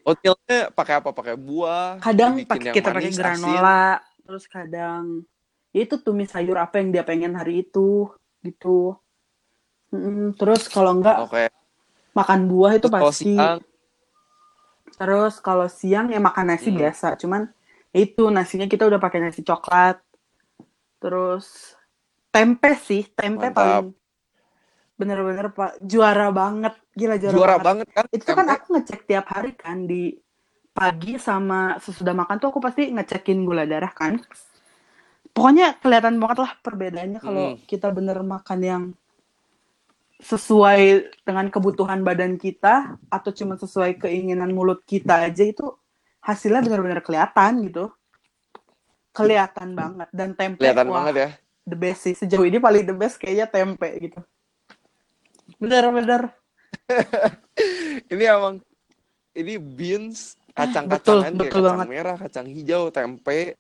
A: Oatmealnya pakai apa? Pakai buah,
B: kadang pakai kita pakai
A: manis, asin.
B: granola. Terus kadang ya itu tumis sayur apa yang dia pengen hari itu. Gitu. Mm, terus kalau enggak
A: Oke.
B: Makan buah itu
A: Terus kalau
B: pasti.
A: siang,
B: Terus kalau siang ya makan nasi
A: hmm,
B: biasa. Cuman ya itu nasinya kita udah pakai nasi coklat. Terus tempe sih, tempe
A: mantap.
B: paling bener-bener pak juara banget, gila juara
A: Juara
B: banget.
A: banget kan
B: Itu kan
A: tempe?
B: aku ngecek tiap hari kan di pagi sama sesudah makan tuh aku pasti ngecekin gula darah kan. Pokoknya kelihatan banget lah perbedaannya kalau
A: Hmm,
B: kita bener makan yang sesuai dengan kebutuhan badan kita atau cuma sesuai keinginan mulut kita aja itu hasilnya benar-benar kelihatan gitu. Kelihatan banget dan tempe
A: kelihatan
B: wah
A: banget ya.
B: the best sih sejauh ini paling the best kayaknya tempe gitu. Bener-bener [LAUGHS]
A: Ini emang ini beans,
B: betul
A: kacang-kacangan kayak
B: betul
A: kacang
B: banget.
A: merah, kacang hijau, tempe,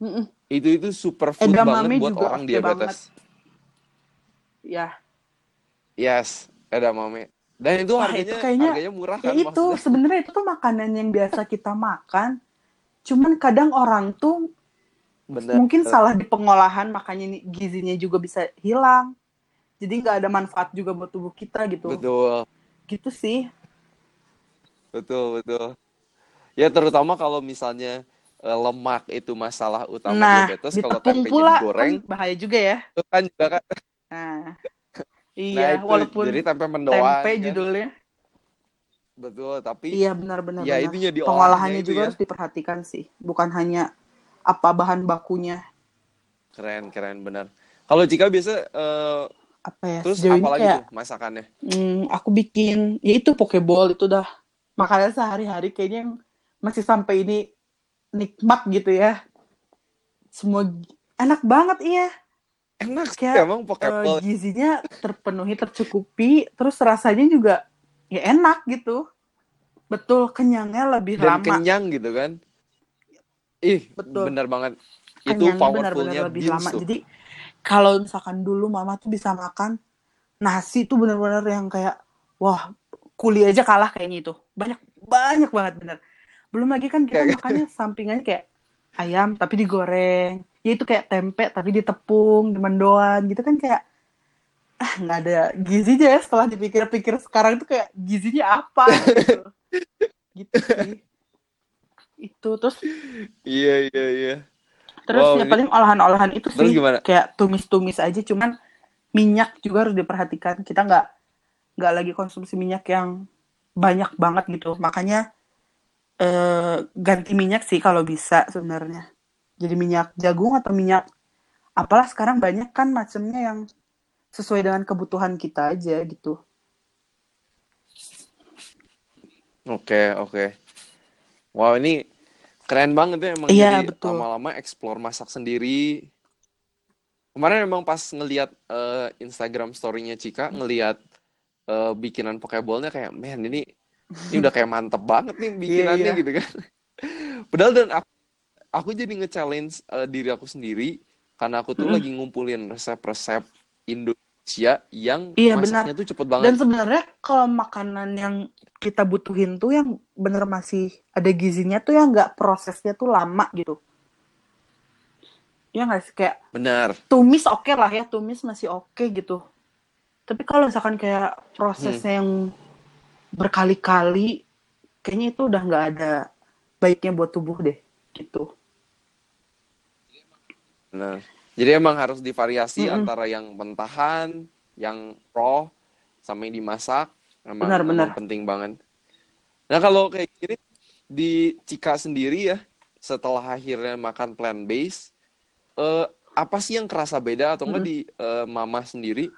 B: Mm-mm.
A: itu itu superfood banget buat
B: juga
A: orang
B: oke banget.
A: diabetes.
B: Ya,
A: Yes, edamame. Dan itu
B: wah itu
A: harganya
B: kayaknya
A: harganya murah
B: ya
A: kan
B: itu
A: maksudnya.
B: sebenarnya itu tuh makanan yang biasa kita makan. Cuman kadang orang tuh
A: bener.
B: Mungkin salah di pengolahan makanya gizinya juga bisa hilang. Jadi nggak ada manfaat juga buat tubuh kita gitu.
A: Betul,
B: Gitu sih.
A: betul, betul. Ya terutama kalau misalnya eh, lemak itu masalah utama
B: Nah,
A: diabetes,
B: di
A: kalau tempenya
B: pula
A: digoreng,
B: kan bahaya juga ya.
A: itu kan juga kan.
B: Nah,
A: Nah
B: iya,
A: itu
B: walaupun
A: jadi tempe mendoan
B: tempe
A: kan.
B: judulnya.
A: Betul, tapi
B: Iya benar-benar
A: ya
B: benar.
A: itu
B: Pengolahannya
A: itu
B: juga
A: ya.
B: harus diperhatikan sih. Bukan hanya apa bahan bakunya.
A: Keren, keren benar. Kalau Cika biasa eh,
B: Apa ya?
A: terus apa lagi
B: kayak
A: tuh masakannya?
B: hmm, aku bikin ya itu pokeball itu dah makanya sehari-hari kayaknya yang masih sampai ini nikmat gitu ya. Semua enak banget iya.
A: Enak sih
B: Kayak
A: emang Pokeball.
B: gizinya terpenuhi, tercukupi, terus rasanya juga ya enak gitu. Betul, kenyangnya lebih
A: dan
B: lama.
A: kenyang gitu kan. Ih,
B: Betul.
A: bener banget. Itu powerfulnya
B: lebih
A: beans
B: lama.
A: tuh.
B: Jadi kalau misalkan dulu mama tuh bisa makan nasi tuh benar-benar yang kayak wah kuli aja kalah kayaknya itu. Banyak banyak banget bener. Belum lagi kan kita makannya sampingannya kayak ayam tapi digoreng. Ya itu kayak tempe tapi ditepung, di mendoan gitu kan kayak ah nggak ada gizinya ya setelah dipikir-pikir sekarang tuh kayak gizinya apa gitu. gitu sih. Itu terus
A: Iya, iya, iya.
B: Terus
A: Wow,
B: ya
A: ini-
B: paling olahan-olahan itu
A: Terus
B: sih
A: gimana?
B: kayak tumis-tumis aja cuman minyak juga harus diperhatikan. Kita nggak nggak lagi konsumsi minyak yang banyak banget gitu. Makanya eh, ganti minyak sih kalau bisa sebenarnya. Jadi minyak jagung atau minyak apalah sekarang banyak kan macamnya yang sesuai dengan kebutuhan kita aja gitu.
A: Oke, oke. Wow, ini keren banget ya emang
B: Iya,
A: jadi
B: betul.
A: lama-lama explore masak sendiri. Kemarin emang pas ngeliat eh, Instagram story-nya Cika, ngeliat eh, bikinan Pokeball-nya kayak, man ini ini udah kayak mantep banget nih [LAUGHS] bikinannya
B: iya.
A: gitu kan. Padahal dan aku, aku jadi nge-challenge eh, diri aku sendiri karena aku tuh lagi ngumpulin resep-resep Indonesia yang
B: Iya,
A: masaknya tuh cepet
B: Dan
A: banget.
B: sebenarnya kalau makanan yang kita butuhin tuh yang bener masih ada gizinya tuh yang nggak prosesnya tuh lama gitu. Ya nggak sih kayak
A: Benar.
B: tumis oke lah ya tumis masih oke gitu. Tapi kalau misalkan kayak prosesnya yang berkali-kali, kayaknya itu udah nggak ada baiknya buat tubuh deh gitu.
A: Nah, jadi emang harus divariasi
B: Mm-mm.
A: antara yang mentahan, yang raw, sama yang dimasak. Emang,
B: Benar,
A: emang
B: benar.
A: penting banget. Nah, kalau kayak gini, di Cika sendiri ya, setelah akhirnya makan plant-based, eh, apa sih yang kerasa beda atau enggak di eh, mama sendiri?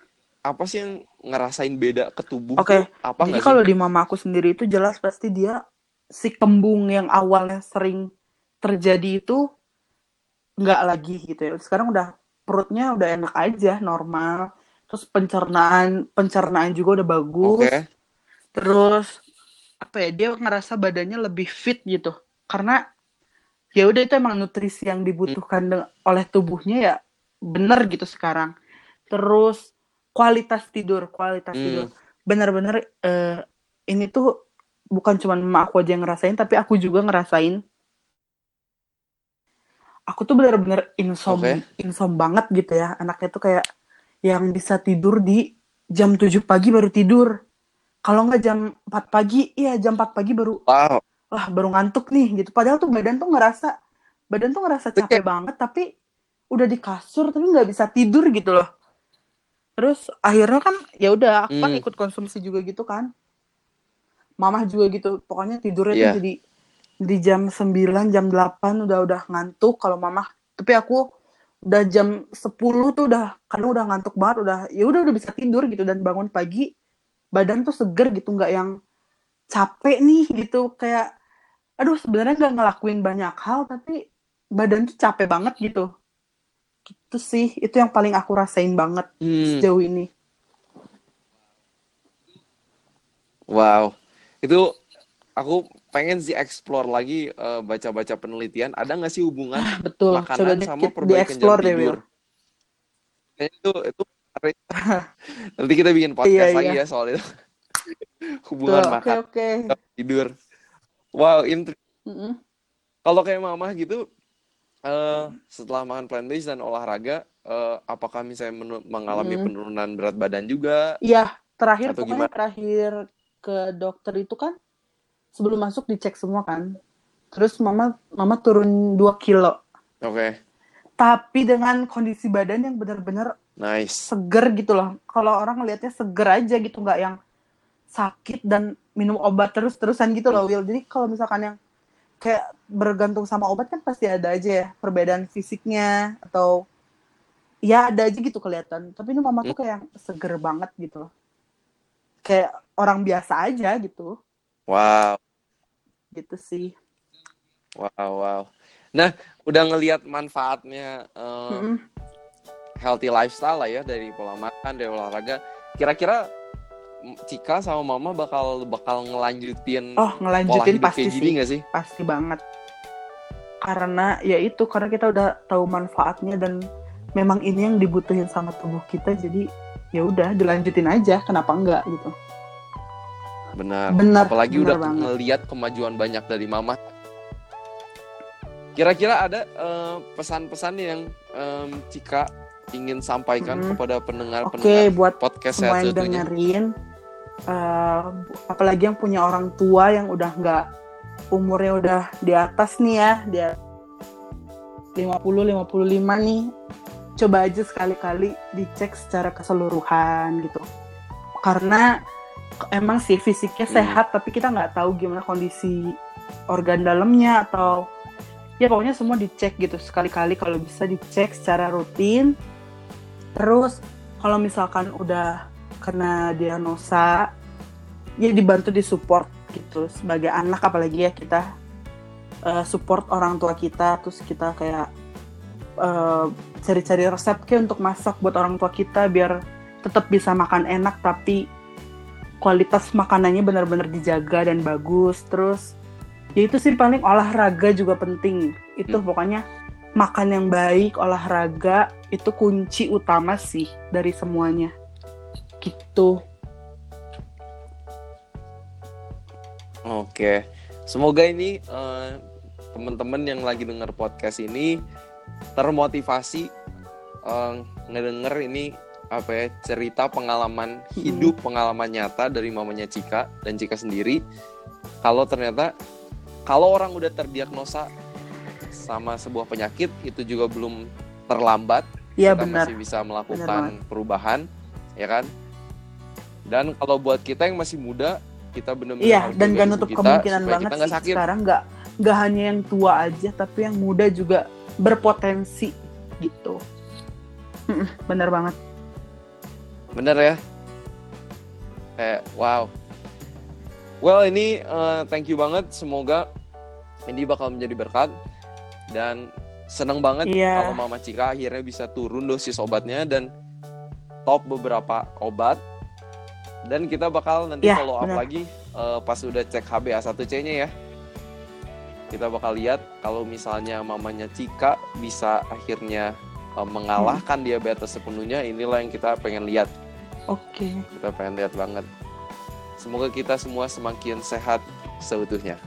A: Apa sih yang ngerasain beda ke tubuh? Apa
B: Jadi kalau di mama aku sendiri itu jelas pasti dia si kembung yang awalnya sering terjadi itu nggak lagi gitu ya. Sekarang udah perutnya udah enak aja, normal. Terus pencernaan pencernaan juga udah bagus.
A: Oke,
B: Terus apa ya? Dia ngerasa badannya lebih fit gitu. Karena ya udah itu emang nutrisi yang dibutuhkan de- oleh tubuhnya ya bener gitu sekarang. Terus kualitas tidur, kualitas
A: Hmm.
B: tidur. Bener-bener eh, ini tuh bukan cuma emak aku aja yang ngerasain, tapi aku juga ngerasain. Aku tuh bener-bener insom,
A: Oke.
B: insom banget gitu ya. Anaknya tuh kayak yang bisa tidur di jam 7 pagi baru tidur. Kalau nggak jam 4 pagi, iya jam 4 pagi baru
A: wow,
B: wah baru ngantuk nih gitu. Padahal tuh badan tuh ngerasa badan tuh ngerasa capek banget tapi udah di kasur tapi nggak bisa tidur gitu loh. Terus akhirnya kan ya udah aku kan
A: Hmm.
B: ikut konsumsi juga gitu kan. Mamah juga gitu. Pokoknya tidurnya
A: Iya.
B: tuh jadi di jam 9, jam 8 udah udah ngantuk kalau mamah. Tapi aku udah jam 10 tuh udah karena udah ngantuk banget udah ya udah udah bisa tidur gitu. Dan bangun pagi badan tuh seger gitu nggak yang capek nih gitu. Kayak aduh sebenarnya nggak ngelakuin banyak hal tapi badan tuh capek banget gitu. Gitu sih itu yang paling aku rasain banget
A: Hmm,
B: sejauh ini.
A: Wow. Itu aku pengen sih explore lagi eh, baca-baca penelitian. Ada nggak sih hubungan
B: ah betul coba
A: makanan
B: di,
A: sama
B: di
A: perbaikan jam
B: explore deh
A: tidur?
B: Will
A: Kayaknya itu itu. [LAUGHS] Nanti kita bikin
B: iya
A: podcast lagi
B: iya
A: ya soal itu.
B: tuh [LAUGHS]
A: Hubungan
B: oke
A: makan
B: oke
A: sama tidur. Wow, intri.
B: Mm-mm.
A: Kalau kayak mama gitu, eh, setelah makan plant based dan olahraga, eh, apakah misalnya menu- mengalami
B: Mm.
A: penurunan berat badan juga
B: Iya, terakhir
A: atau
B: pokoknya
A: gimana?
B: terakhir ke dokter itu kan sebelum masuk dicek semua kan. Terus mama mama turun 2 kilo.
A: Oke,
B: Tapi dengan kondisi badan yang benar-benar
A: nice.
B: seger gitu loh. Kalau orang ngelihatnya seger aja gitu, nggak yang sakit dan minum obat terus-terusan gitu loh, Will. Jadi kalau misalkan yang kayak bergantung sama obat kan pasti ada aja ya perbedaan fisiknya atau ya ada aja gitu kelihatan. Tapi ini mama tuh kayak yang seger banget gitu loh. Kayak orang biasa aja gitu.
A: Wow,
B: Gitu sih.
A: wow, wow. Nah, udah ngelihat manfaatnya eh,
B: Mm-mm.
A: healthy lifestyle lah ya dari pola makan, dari olahraga. Kira-kira mm, Cika sama Mama bakal bakal ngelanjutin
B: Oh,
A: pola
B: ngelanjutin
A: hidup
B: pasti
A: kayak gini
B: sih.
A: sih?
B: Pasti banget. Karena ya itu karena kita udah tahu manfaatnya dan memang ini yang dibutuhin sama tubuh kita jadi ya udah dilanjutin aja kenapa enggak gitu.
A: Benar.
B: Benar,
A: Apalagi
B: benar
A: udah
B: banget.
A: ngelihat kemajuan banyak dari Mama. Kira-kira ada eh, pesan-pesan yang em, Cika ingin sampaikan
B: Mm-mm.
A: kepada pendengar-pendengar
B: buat
A: podcast
B: semua yang dengerin eh, apalagi yang punya orang tua yang udah nggak umurnya udah di atas nih ya dia 50 55 nih coba aja sekali-kali dicek secara keseluruhan gitu karena emang sih fisiknya
A: Hmm.
B: sehat tapi kita nggak tahu gimana kondisi organ dalamnya atau ya pokoknya semua dicek gitu sekali-kali. Kalau bisa dicek secara rutin. Terus kalau misalkan udah kena diagnosa ya dibantu disupport gitu sebagai anak. Apalagi ya kita eh, support orang tua kita. Terus kita kayak eh, cari-cari resep kayak untuk masak buat orang tua kita biar tetap bisa makan enak tapi kualitas makanannya benar-benar dijaga dan bagus terus ya itu sih paling olahraga juga penting. Itu
A: Hmm.
B: pokoknya makan yang baik olahraga itu kunci utama sih dari semuanya. Gitu.
A: Oke, semoga ini eh, teman-teman yang lagi denger podcast ini termotivasi eh, ngedenger ini apa ya cerita pengalaman hidup, pengalaman nyata dari mamanya Cika dan Cika sendiri. Kalau ternyata kalau orang udah terdiagnosa sama sebuah penyakit itu juga belum terlambat,
B: Iya
A: kita
B: benar
A: masih bisa
B: Benar
A: melakukan perubahan, ya kan? Dan kalau buat kita yang masih muda, kita benar-benar
B: Iya, dan gak nutup
A: kita
B: kemungkinan banget
A: kita
B: sih
A: sakit.
B: sekarang nggak nggak hanya yang tua aja, tapi yang muda juga berpotensi gitu. Mm-mm, Bener banget.
A: Bener ya? Kayak wow. Well ini eh, thank you banget. Semoga ini bakal menjadi berkat dan seneng banget
B: Iya.
A: kalau Mama Cika akhirnya bisa turun dosis obatnya dan top beberapa obat. Dan kita bakal nanti
B: Iya,
A: follow up
B: benar.
A: lagi eh, pas udah cek HbA1c-nya ya. Kita bakal lihat kalau misalnya mamanya Cika bisa akhirnya eh, mengalahkan diabetes sepenuhnya, inilah yang kita pengen lihat
B: Oke.
A: kita pengen lihat banget. Semoga kita semua semakin sehat seutuhnya.